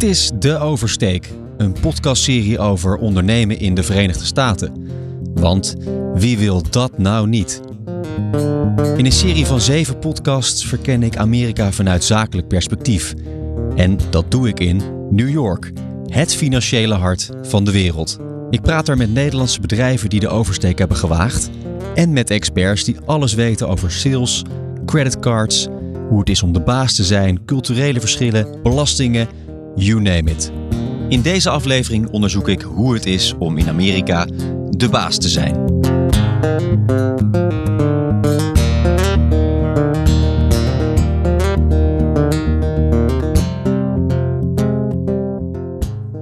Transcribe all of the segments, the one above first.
Dit is De Oversteek, een podcastserie over ondernemen in de Verenigde Staten. Want wie wil dat nou niet? In een serie van zeven podcasts verken ik Amerika vanuit zakelijk perspectief. En dat doe ik in New York, het financiële hart van de wereld. Ik praat er met Nederlandse bedrijven die de oversteek hebben gewaagd. En met experts die alles weten over sales, creditcards, hoe het is om de baas te zijn, culturele verschillen, belastingen, you name it. In deze aflevering onderzoek ik hoe het is om in Amerika de baas te zijn.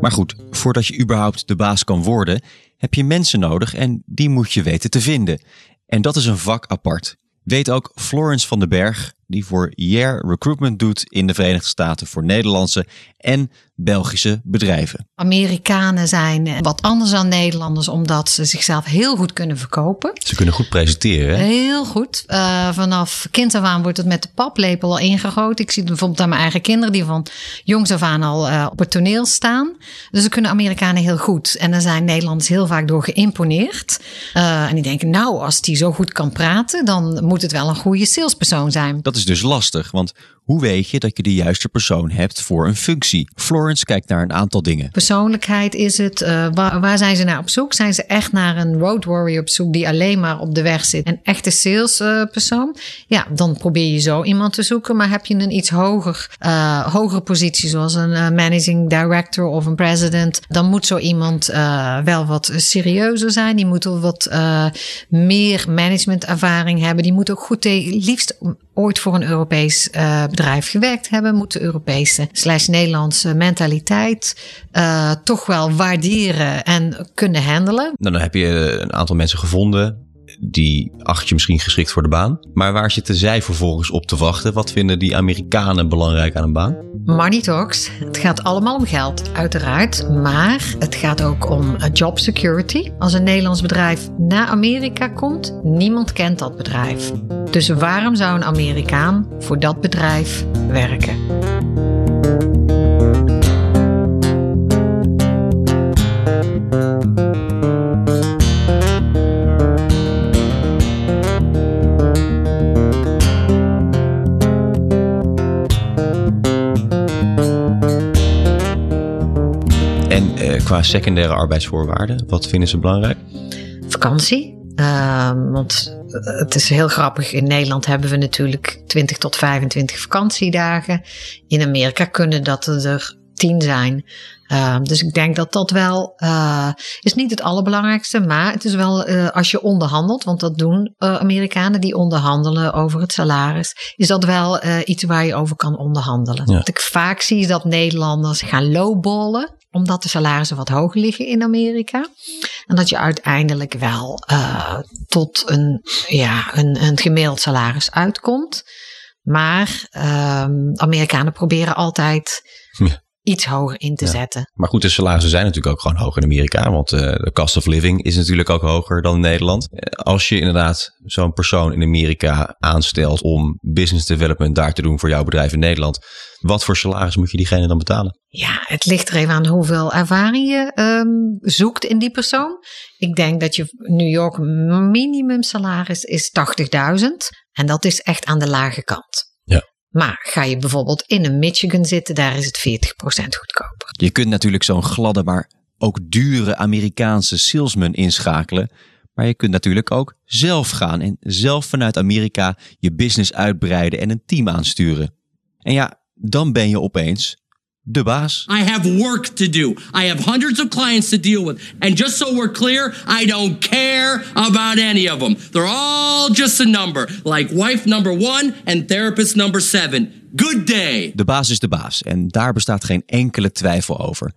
Maar goed, voordat je überhaupt de baas kan worden, heb je mensen nodig en die moet je weten te vinden. En dat is een vak apart. Weet ook Florence van den Berg, die voor Year Recruitment doet in de Verenigde Staten voor Nederlandse en Belgische bedrijven. Amerikanen zijn wat anders dan Nederlanders, omdat ze zichzelf heel goed kunnen verkopen. Ze kunnen goed presenteren. Hè? Heel goed. Uh, vanaf kind af aan wordt het met de paplepel al ingegoten. Ik zie het bijvoorbeeld aan mijn eigen kinderen, die van jongs af aan al uh, op het toneel staan. Dus ze kunnen Amerikanen heel goed. En daar zijn Nederlanders heel vaak door geïmponeerd. Uh, en die denken, nou, als die zo goed kan praten, dan moet het wel een goede salespersoon zijn. Dat is dus lastig, want hoe weet je dat je de juiste persoon hebt voor een functie? Florence kijkt naar een aantal dingen. Persoonlijkheid is het. Uh, waar, waar, zijn ze naar op zoek? Zijn ze echt naar een road warrior op zoek die alleen maar op de weg zit? Een echte salespersoon? Uh, ja, dan probeer je zo iemand te zoeken. Maar heb je een iets hoger, uh, hogere positie, zoals een managing director of een president, dan moet zo iemand wel wat serieuzer zijn. Die moet wel wat meer managementervaring hebben. Die moet ook goed, liefst ooit voor een Europees uh, bedrijf gewerkt hebben, moet de Europese slash Nederlandse mentaliteit uh, toch wel waarderen en kunnen handelen. Nou, dan heb je een aantal mensen gevonden die acht je misschien geschikt voor de baan. Maar waar zitten zij vervolgens op te wachten? Wat vinden die Amerikanen belangrijk aan een baan? Money talks. Het gaat allemaal om geld, uiteraard. Maar het gaat ook om job security. Als een Nederlands bedrijf naar Amerika komt, niemand kent dat bedrijf. Dus waarom zou een Amerikaan voor dat bedrijf werken? Qua secundaire arbeidsvoorwaarden? Wat vinden ze belangrijk? Vakantie. Uh, want het is heel grappig. In Nederland hebben we natuurlijk 20 tot 25 vakantiedagen. In Amerika kunnen dat er 10 zijn. Uh, dus ik denk dat dat wel uh, is niet het allerbelangrijkste, maar het is wel uh, als je onderhandelt, want dat doen Amerikanen die onderhandelen over het salaris, is dat wel iets waar je over kan onderhandelen. Ja. Wat ik vaak zie is dat Nederlanders gaan lowballen omdat de salarissen wat hoger liggen in Amerika. En dat je uiteindelijk wel uh, tot een, ja, een, een gemiddeld salaris uitkomt. Maar um, Amerikanen proberen altijd iets hoger in te ja. zetten. Maar goed, de salarissen zijn natuurlijk ook gewoon hoger in Amerika. Want uh, de cost of living is natuurlijk ook hoger dan in Nederland. Uh, als je inderdaad zo'n persoon in Amerika aanstelt om business development daar te doen voor jouw bedrijf in Nederland. Wat voor salaris moet je diegene dan betalen? Ja, het ligt er even aan hoeveel ervaring je um, zoekt in die persoon. Ik denk dat je New York minimum salaris is 80.000. En dat is echt aan de lage kant. Maar ga je bijvoorbeeld in een Michigan zitten, daar is het 40% goedkoper. Je kunt natuurlijk zo'n gladde, maar ook dure Amerikaanse salesman inschakelen. Maar je kunt natuurlijk ook zelf gaan en zelf vanuit Amerika je business uitbreiden en een team aansturen. En ja, dan ben je opeens de baas. I have work to do. I have hundreds of clients to deal with. And just so we're clear, I don't care about any of them. They're all just a number. Like wife number one and therapist number seven. Good day. De baas is de baas en daar bestaat geen enkele twijfel over.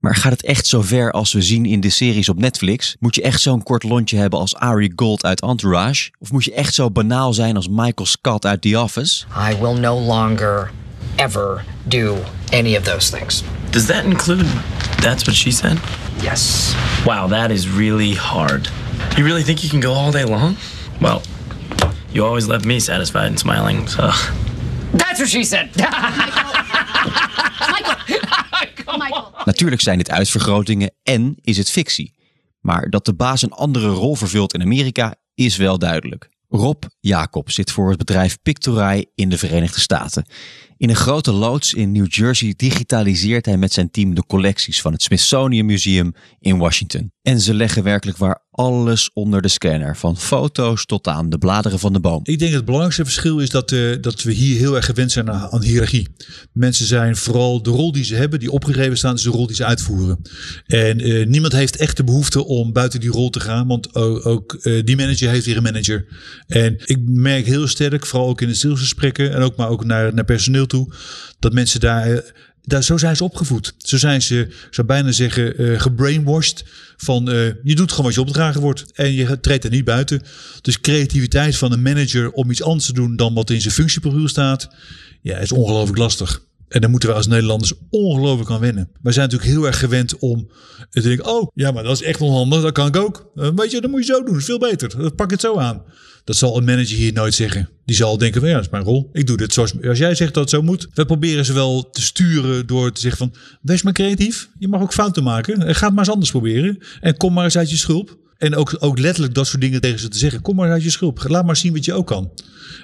Maar gaat het echt zo ver als we zien in de series op Netflix? Moet je echt zo'n kort lontje hebben als Ari Gold uit Entourage? Of moet je echt zo banaal zijn als Michael Scott uit The Office? I will no longer ever do any of those things. Does that include that's what she said? Yes. Wow, that is really hard. You really think you can go all day long? Well, you always left me satisfied and smiling, so. That's what she said. Natuurlijk zijn dit uitvergrotingen en is het fictie. Maar dat de baas een andere rol vervult in Amerika is wel duidelijk. Rob Jacob zit voor het bedrijf Pictorai in de Verenigde Staten. In een grote loods in New Jersey digitaliseert hij met zijn team de collecties van het Smithsonian Museum in Washington. En ze leggen werkelijk waar alles onder de scanner, van foto's tot aan de bladeren van de boom. Ik denk het belangrijkste verschil is dat, uh, dat we hier heel erg gewend zijn aan, aan hiërarchie. Mensen zijn vooral de rol die ze hebben, die opgegeven staan, is de rol die ze uitvoeren. En uh, niemand heeft echt de behoefte om buiten die rol te gaan, want ook, uh, die manager heeft weer een manager. En ik merk heel sterk, vooral ook in de salesgesprekken en ook maar ook naar, naar personeel toe, dat mensen daar daar, zo zijn ze opgevoed. Zo zijn ze, zou bijna zeggen, uh, gebrainwashed. Van uh, je doet gewoon wat je opgedragen wordt. En je treedt er niet buiten. Dus creativiteit van een manager om iets anders te doen dan wat in zijn functieprofiel staat. Ja, is ongelooflijk lastig. En daar moeten we als Nederlanders ongelooflijk aan wennen. Wij zijn natuurlijk heel erg gewend om te denken: oh, ja, maar dat is echt onhandig, dat kan ik ook. Uh, weet je, dat moet je zo doen, is veel beter. Dat pak het zo aan. Dat zal een manager hier nooit zeggen. Die zal denken van ja, dat is mijn rol. Ik doe dit zoals als jij zegt dat het zo moet. We proberen ze wel te sturen door te zeggen van wees maar creatief. Je mag ook fouten maken. Ga het maar eens anders proberen. En kom maar eens uit je schulp. En ook, ook letterlijk dat soort dingen tegen ze te zeggen. Kom maar uit je schulp. Laat maar zien wat je ook kan.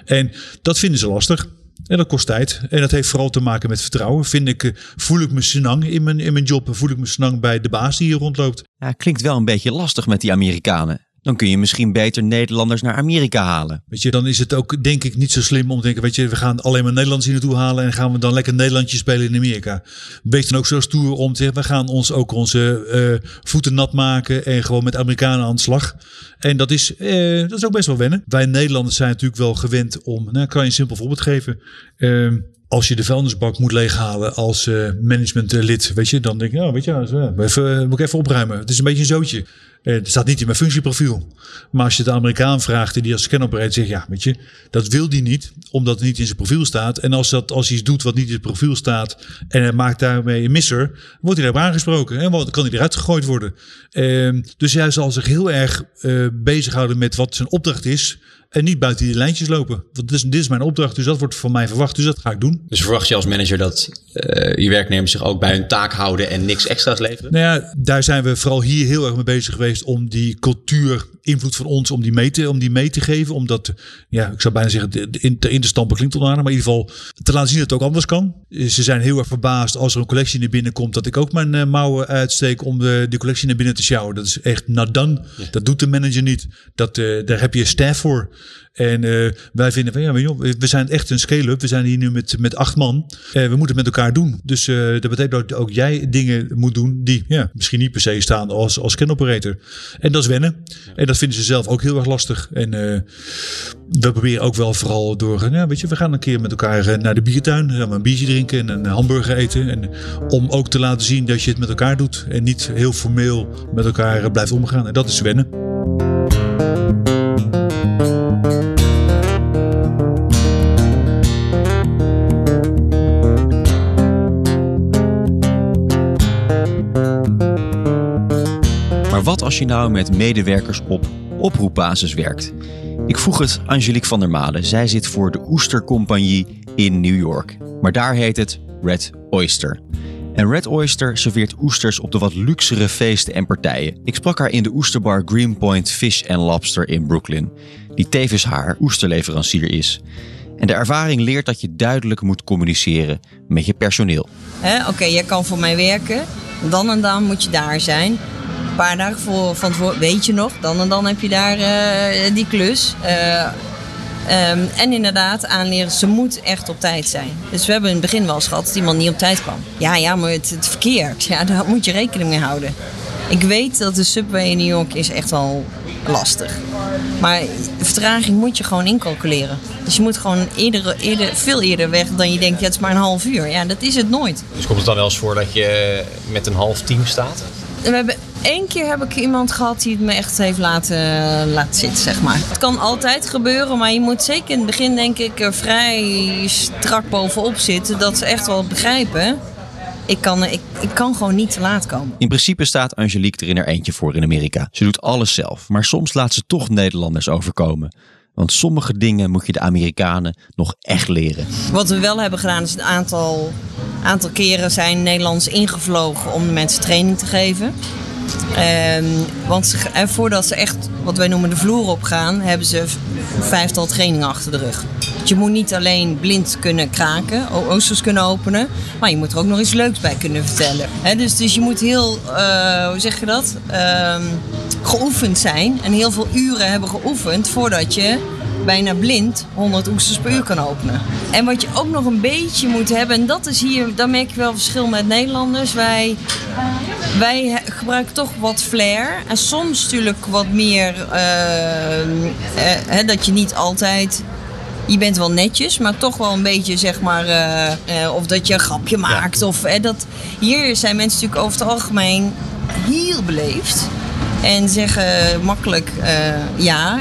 En dat vinden ze lastig. En dat kost tijd. En dat heeft vooral te maken met vertrouwen. Vind ik, voel ik me senang in mijn, in mijn job? Voel ik me senang bij de baas die hier rondloopt? Ja, klinkt wel een beetje lastig met die Amerikanen. Dan kun je misschien beter Nederlanders naar Amerika halen. Weet je, dan is het ook denk ik niet zo slim om te denken, weet je, we gaan alleen maar Nederlanders hier naartoe halen en gaan we dan lekker Nederlandje spelen in Amerika. Wees dan ook zo stoer om te zeggen, we gaan ons ook onze uh, voeten nat maken en gewoon met Amerikanen aan de slag. En dat is, uh, dat is ook best wel wennen. Wij Nederlanders zijn natuurlijk wel gewend om, nou kan je een simpel voorbeeld geven. Uh, als je de vuilnisbak moet leeghalen als uh, managementlid, weet je, dan denk je, nou, weet je, even, moet ik even opruimen. Het is een beetje een zootje. Het staat niet in mijn functieprofiel. Maar als je de Amerikaan vraagt die als scanoperator zegt, ja, weet je, dat wil die niet, omdat het niet in zijn profiel staat. En als, dat, als hij iets doet wat niet in zijn profiel staat en hij maakt daarmee een misser, wordt hij daarop aangesproken en kan hij eruit gegooid worden. Uh, dus hij zal zich heel erg uh, bezighouden met wat zijn opdracht is. En niet buiten die lijntjes lopen. Want dit is, dit is mijn opdracht, dus dat wordt van mij verwacht. Dus dat ga ik doen. Dus verwacht je als manager dat uh, je werknemers zich ook bij hun taak houden en niks extra's leveren? Nou ja, daar zijn we vooral hier heel erg mee bezig geweest om die cultuur, invloed van ons, om die mee te, om die mee te geven. Omdat, ja, ik zou bijna zeggen, in, in te stampen klinkt onaardig, maar in ieder geval te laten zien dat het ook anders kan. Ze zijn heel erg verbaasd als er een collectie naar binnen komt, dat ik ook mijn uh, mouwen uitsteek om de, die collectie naar binnen te sjouwen. Dat is echt. Ja. Dat doet de manager niet. Dat, uh, daar heb je staff voor. En uh, wij vinden van ja, we zijn echt een scale-up. We zijn hier nu met, met acht man. Uh, we moeten het met elkaar doen. Dus uh, dat betekent dat ook jij dingen moet doen die ja, misschien niet per se staan als, als scan operator. En dat is wennen. En dat vinden ze zelf ook heel erg lastig. En we proberen ook wel vooral door, ja, weet je, we gaan een keer met elkaar naar de biertuin. Gaan we een biertje drinken en een hamburger eten. En om ook te laten zien dat je het met elkaar doet. En niet heel formeel met elkaar blijft omgaan. En dat is wennen. Je nou met medewerkers op oproepbasis werkt? Ik vroeg het Angelique van der Made. Zij zit voor de Oestercompagnie in New York. Maar daar heet het Red Oyster. En Red Oyster serveert oesters op de wat luxere feesten en partijen. Ik sprak haar in de oesterbar Greenpoint Fish and Lobster in Brooklyn, die tevens haar oesterleverancier is. En de ervaring leert dat je duidelijk moet communiceren met je personeel. Oké, okay, jij kan voor mij werken. Dan en dan moet je daar zijn paar dagen voor, van tevoren weet je nog, dan en dan heb je daar uh, die klus. Uh, um, en inderdaad, aanleren, ze moet echt op tijd zijn. Dus we hebben in het begin wel eens gehad dat iemand niet op tijd kwam. Ja, ja, maar het, het verkeer, ja, daar moet je rekening mee houden. Ik weet dat de subway in New York is echt wel lastig. Maar vertraging moet je gewoon incalculeren. Dus je moet gewoon eerder, eerder, veel eerder weg dan je denkt, ja, het is maar een half uur. Ja, dat is het nooit. Dus komt het dan wel eens voor dat je met een half team staat? We hebben Eén keer heb ik iemand gehad die het me echt heeft laten, laten zitten, zeg maar. Het kan altijd gebeuren, maar je moet zeker in het begin, denk ik, er vrij strak bovenop zitten. Dat ze echt wel begrijpen. Ik kan, ik, ik kan gewoon niet te laat komen. In principe staat Angelique er in haar eentje voor in Amerika. Ze doet alles zelf, maar soms laat ze toch Nederlanders overkomen. Want sommige dingen moet je de Amerikanen nog echt leren. Wat we wel hebben gedaan is een aantal, aantal keren zijn Nederlanders ingevlogen om de mensen training te geven. Ehm, want ze, en voordat ze echt wat wij noemen de vloer op gaan, hebben ze vijftal trainingen achter de rug. Je moet niet alleen blind kunnen kraken, oosters kunnen openen, maar je moet er ook nog iets leuks bij kunnen vertellen. Dus, dus je moet heel, eh, hoe zeg je dat, Ehm, geoefend zijn en heel veel uren hebben geoefend voordat je bijna blind 100 oesters per uur kan openen. En wat je ook nog een beetje moet hebben, en dat is hier, daar merk je wel verschil met Nederlanders. Wij, wij gebruiken toch wat flair. En soms natuurlijk wat meer, eh, eh, hè, dat je niet altijd je bent wel netjes, maar toch wel een beetje zeg maar. eh, of dat je een grapje maakt. Of, dat, hier zijn mensen natuurlijk over het algemeen heel beleefd. En zeggen makkelijk ja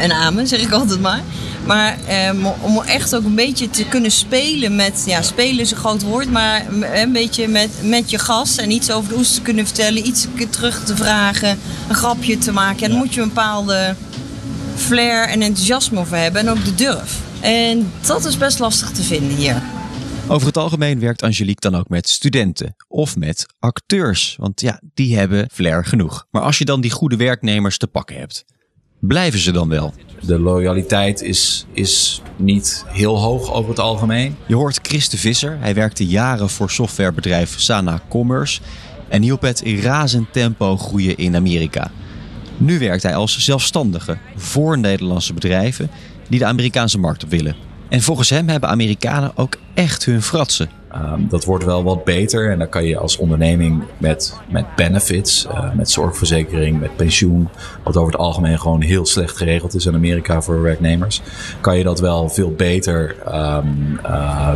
en amen, zeg ik altijd maar. Maar eh, om echt ook een beetje te kunnen spelen met... Ja, spelen is een groot woord, maar een beetje met, met je gast. En iets over de oester te kunnen vertellen. Iets terug te vragen. Een grapje te maken. Ja, dan moet je een bepaalde flair en enthousiasme over hebben. En ook de durf. En dat is best lastig te vinden hier. Over het algemeen werkt Angelique dan ook met studenten of met acteurs. Want ja, die hebben flair genoeg. Maar als je dan die goede werknemers te pakken hebt, blijven ze dan wel? De loyaliteit is, is niet heel hoog over het algemeen. Je hoort Chris de Visser. Hij werkte jaren voor softwarebedrijf Sana Commerce en hielp het in razend tempo groeien in Amerika. Nu werkt hij als zelfstandige voor Nederlandse bedrijven die de Amerikaanse markt op willen. En volgens hem hebben Amerikanen ook echt hun fratsen. Um, dat wordt wel wat beter en dan kan je als onderneming met, met benefits, uh, met zorgverzekering, met pensioen, wat over het algemeen gewoon heel slecht geregeld is in Amerika voor werknemers, kan je dat wel veel beter um, uh,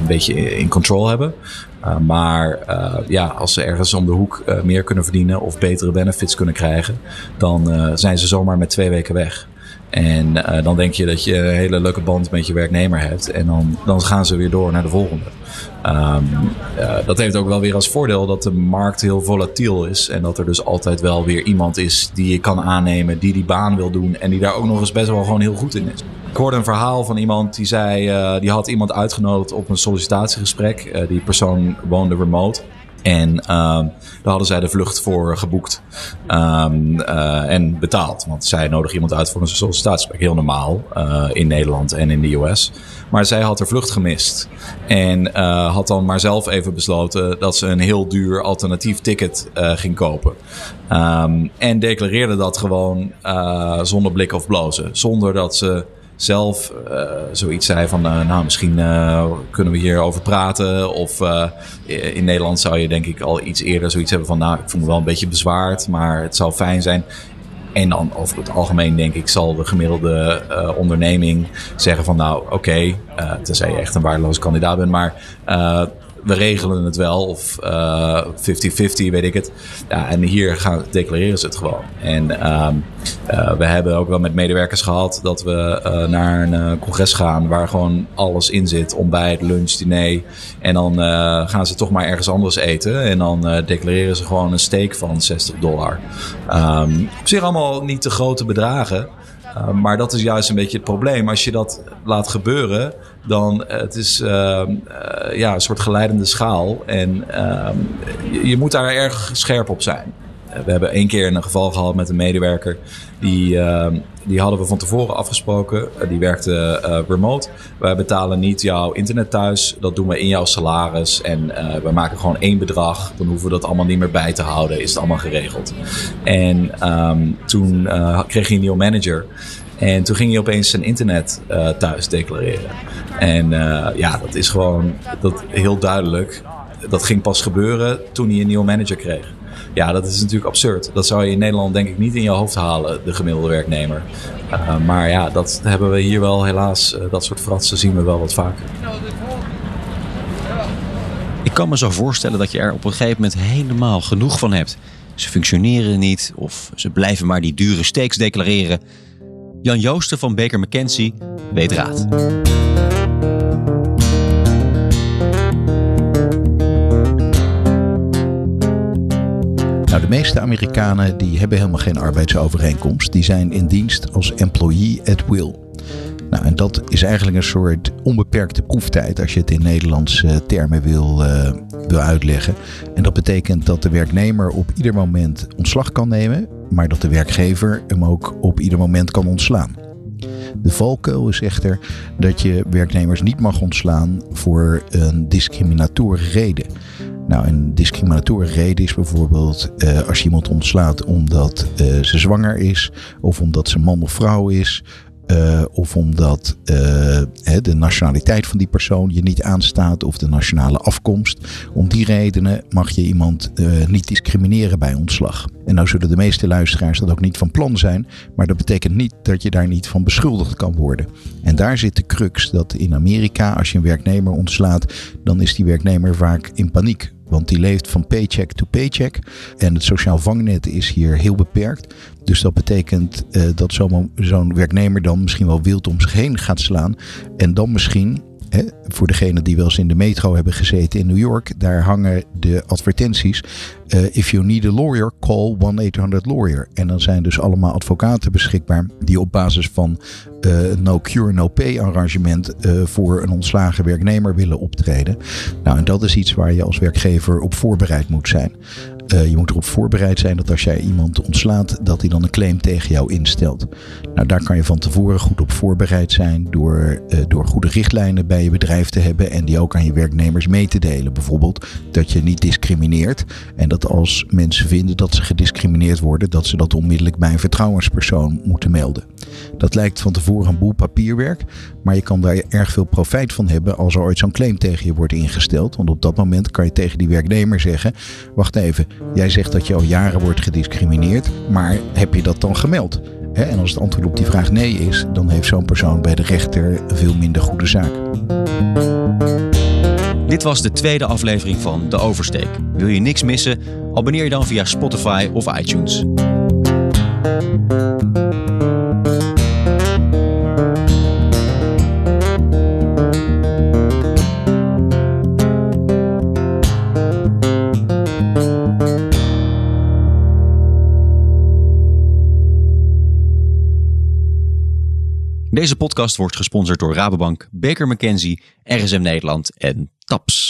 een beetje in control hebben. Uh, maar ja, als ze ergens om de hoek meer kunnen verdienen of betere benefits kunnen krijgen, dan zijn ze zomaar met twee weken weg. En uh, dan denk je dat je een hele leuke band met je werknemer hebt. En dan, dan gaan ze weer door naar de volgende. Um, uh, dat heeft ook wel weer als voordeel dat de markt heel volatiel is. En dat er dus altijd wel weer iemand is die je kan aannemen, die die baan wil doen. En die daar ook nog eens best wel gewoon heel goed in is. Ik hoorde een verhaal van iemand die zei, uh, die had iemand uitgenodigd op een sollicitatiegesprek. die persoon woonde remote. En uh, daar hadden zij de vlucht voor geboekt um, uh, en betaald. Want zij nodigen iemand uit voor een sollicitatiegesprek. Heel normaal uh, in Nederland en in de US. Maar zij had haar vlucht gemist. En uh, had dan maar zelf even besloten dat ze een heel duur alternatief ticket ging kopen. Um, en declareerde dat gewoon zonder blik of blozen. Zonder dat ze zelf uh, zoiets zei van, uh, nou misschien uh, kunnen we hierover praten. Of in Nederland zou je denk ik al iets eerder zoiets hebben van, nou ik voel me wel een beetje bezwaard, maar het zou fijn zijn. En dan over het algemeen denk ik zal de gemiddelde onderneming zeggen van, nou oké, okay, tenzij je echt een waardeloze kandidaat bent, maar we regelen het wel. Of 50-50, uh, weet ik het. Ja, en hier gaan, declareren ze het gewoon. En uh, uh, we hebben ook wel met medewerkers gehad dat we uh, naar een congres gaan waar gewoon alles in zit. Ontbijt, lunch, diner. En dan gaan ze toch maar ergens anders eten. En dan declareren ze gewoon een steak van 60 dollar. Um, op zich allemaal niet te grote bedragen. Uh, maar dat is juist een beetje het probleem. Als je dat laat gebeuren, dan uh, het is uh, ja, een soort geleidende schaal. En je, je, moet daar erg scherp op zijn. We hebben één keer een geval gehad met een medewerker. Die, die hadden we van tevoren afgesproken. die werkte remote. Wij betalen niet jouw internet thuis. Dat doen we in jouw salaris. En we maken gewoon één bedrag. Dan hoeven we dat allemaal niet meer bij te houden. Is het allemaal geregeld. En um, toen kreeg hij een nieuwe manager. En toen ging hij opeens zijn internet thuis declareren. En ja, dat is gewoon dat heel duidelijk. Dat ging pas gebeuren toen hij een nieuwe manager kreeg. Ja, dat is natuurlijk absurd. Dat zou je in Nederland denk ik niet in je hoofd halen, de gemiddelde werknemer. Uh, maar ja, dat hebben we hier wel helaas. dat soort fratsen zien we wel wat vaker. Ik kan me zo voorstellen dat je er op een gegeven moment helemaal genoeg van hebt. ze functioneren niet of ze blijven maar die dure steeks declareren. Jan Joosten van Baker McKenzie weet raad. Nou, de meeste Amerikanen die hebben helemaal geen arbeidsovereenkomst. Die zijn in dienst als employee at will. Nou, en dat is eigenlijk een soort onbeperkte proeftijd als je het in Nederlandse termen wil, uh, wil uitleggen. En dat betekent dat de werknemer op ieder moment ontslag kan nemen, maar dat de werkgever hem ook op ieder moment kan ontslaan. De valkuil is echter dat je werknemers niet mag ontslaan voor een discriminatorische reden. Nou, een discriminatorische reden is bijvoorbeeld uh, als je iemand ontslaat omdat uh, ze zwanger is, of omdat ze man of vrouw is, uh, of omdat uh, de nationaliteit van die persoon je niet aanstaat of de nationale afkomst. Om die redenen mag je iemand niet discrimineren bij ontslag. En nou zullen de meeste luisteraars dat ook niet van plan zijn, maar dat betekent niet dat je daar niet van beschuldigd kan worden. En daar zit de crux dat in Amerika, als je een werknemer ontslaat, dan is die werknemer vaak in paniek. Want die leeft van paycheck to paycheck. En het sociaal vangnet is hier heel beperkt. Dus dat betekent uh, dat zo'n zo werknemer dan misschien wel wild om zich heen gaat slaan. En dan misschien, voor degenen die wel eens in de metro hebben gezeten in New York, daar hangen de advertenties. Uh, if you need a lawyer, call 1-800-lawyer. En dan zijn dus allemaal advocaten beschikbaar die op basis van uh, no cure, no pay arrangement uh, voor een ontslagen werknemer willen optreden. Nou, en dat is iets waar je als werkgever op voorbereid moet zijn. Uh, je moet erop voorbereid zijn dat als jij iemand ontslaat, dat hij dan een claim tegen jou instelt. Nou, daar kan je van tevoren goed op voorbereid zijn door, uh, door goede richtlijnen bij je bedrijf te hebben en die ook aan je werknemers mee te delen. Bijvoorbeeld dat je niet discrimineert en dat als mensen vinden dat ze gediscrimineerd worden, dat ze dat onmiddellijk bij een vertrouwenspersoon moeten melden. Dat lijkt van tevoren een boel papierwerk, maar je kan daar erg veel profijt van hebben als er ooit zo'n claim tegen je wordt ingesteld. Want op dat moment kan je tegen die werknemer zeggen: Wacht even, jij zegt dat je al jaren wordt gediscrimineerd, maar heb je dat dan gemeld? En als het antwoord op die vraag nee is, dan heeft zo'n persoon bij de rechter veel minder goede zaak. Dit was de tweede aflevering van De Oversteek. Wil je niks missen? Abonneer je dan via Spotify of iTunes. Podcast wordt gesponsord door Rabobank, Baker McKenzie, RSM Nederland en TAPS.